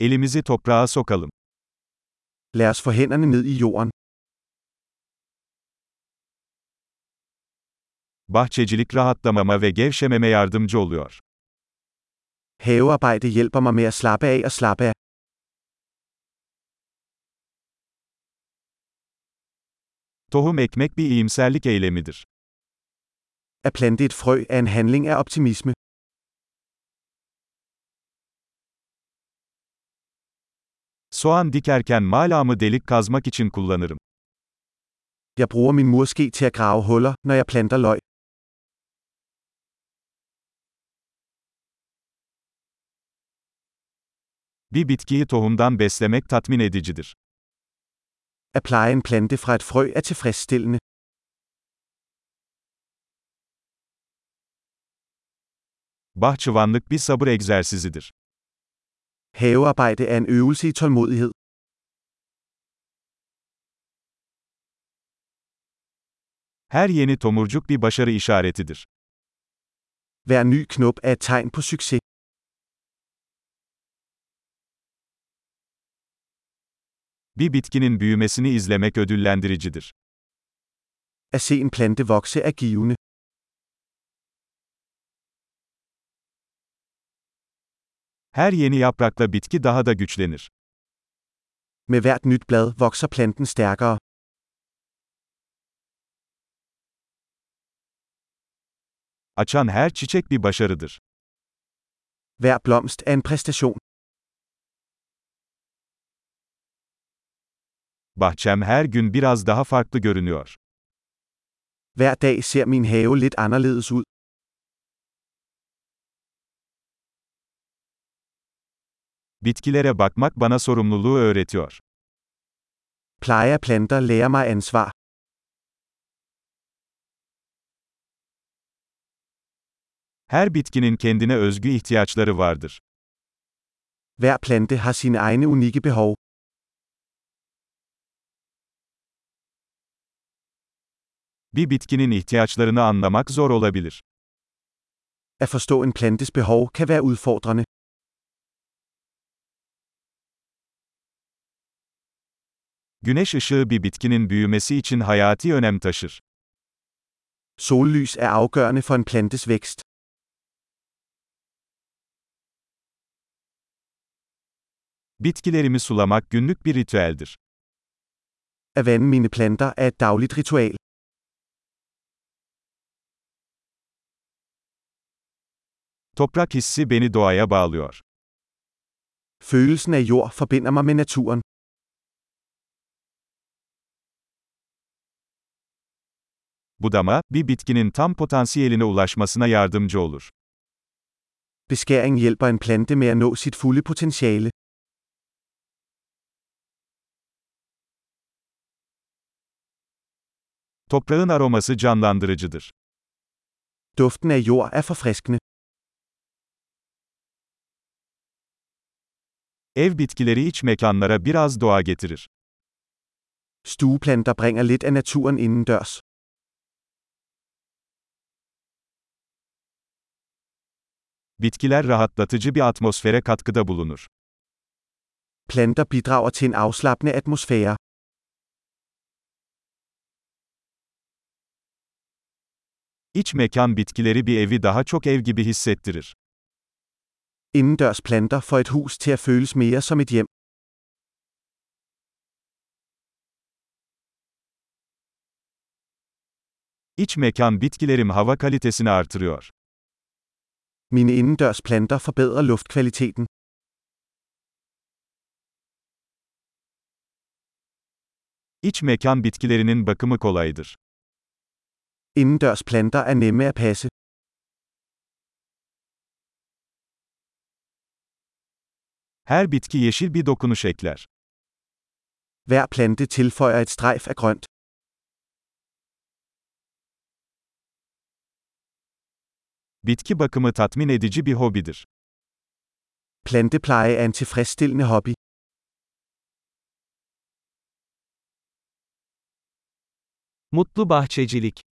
Elimizi toprağa sokalım. Lad os få hænderne ned i jorden. Bahçecilik rahatlamama ve gevşememe yardımcı oluyor. Havearbejde hjælper mig med at slappe af og slappe af. Tohum ekmek bir iyimserlik eylemidir. At plante et frø er en handling af optimisme. Soğan dikerken malamı delik kazmak için kullanırım. Jeg bruger min murske til at grave huller, når jeg planter løg. Bir bitkiyi tohumdan beslemek tatmin edicidir. At pleje en plante fra et frø er tilfredsstillende. Bahçıvanlık bir sabır egzersizidir. Havearbejde er en øvelse i tålmodighed. Her yeni tomurcuk bir başarı işaretidir. Hver ny knop er et tegn på succes. Bir bitkinin büyümesini izlemek ödüllendiricidir. At se en plante vokse er givende. Her yeni yaprakla bitki daha da güçlenir. Med hvert nyt blad vokser planten stærkere. Açan her çiçek bir başarıdır. Hver blomst er en præstation. Bahçem her gün biraz daha farklı görünüyor. Hver dag ser min have lidt anderledes ud. Bitkilere bakmak bana sorumluluğu öğretiyor. Pleje af planter lærer mig ansvar. Her bitkinin kendine özgü ihtiyaçları vardır. Hver plante har sine egne unikke behov. Bir bitkinin ihtiyaçlarını anlamak zor olabilir. At forstå en plantes behov kan være udfordrende. Güneş ışığı bir bitkinin büyümesi için hayati önem taşır. Sollys er afgørende for en plantes vækst. Bitkilerimi sulamak günlük bir ritüeldir. At vande mine planter er et dagligt ritual. Toprak hissi beni doğaya bağlıyor. Følelsen af jord forbinder mig med naturen. Budama, bir bitkinin tam potansiyeline ulaşmasına yardımcı olur. Beskæring hjælper en plante med at nå sit fulde potentiale. Toprağın aroması canlandırıcıdır. Duften af jord er forfriskende. Ev bitkileri iç mekanlara biraz doğa getirir. Stueplanter bringer lidt af naturen indendørs. Bitkiler rahatlatıcı bir atmosfere katkıda bulunur. Planter bidrager til en afslappende atmosfære. İç mekan bitkileri bir evi daha çok ev gibi hissettirir. Indendørs planter får et hus til at føles mere som et hjem. İç mekan bitkilerim hava kalitesini artırıyor. Mine indendørs planter forbedrer luftkvaliteten. İç mekan bitkilerinin bakımı kolaydır. Indendørs planter er nemme at passe. Her bitki yeşil bir dokunuş ekler. Hver plante tilføjer et strejf af grønt. Bitki bakımı tatmin edici bir hobidir. Plantepleje er en tilfredsstillende hobby. Mutlu bahçecilik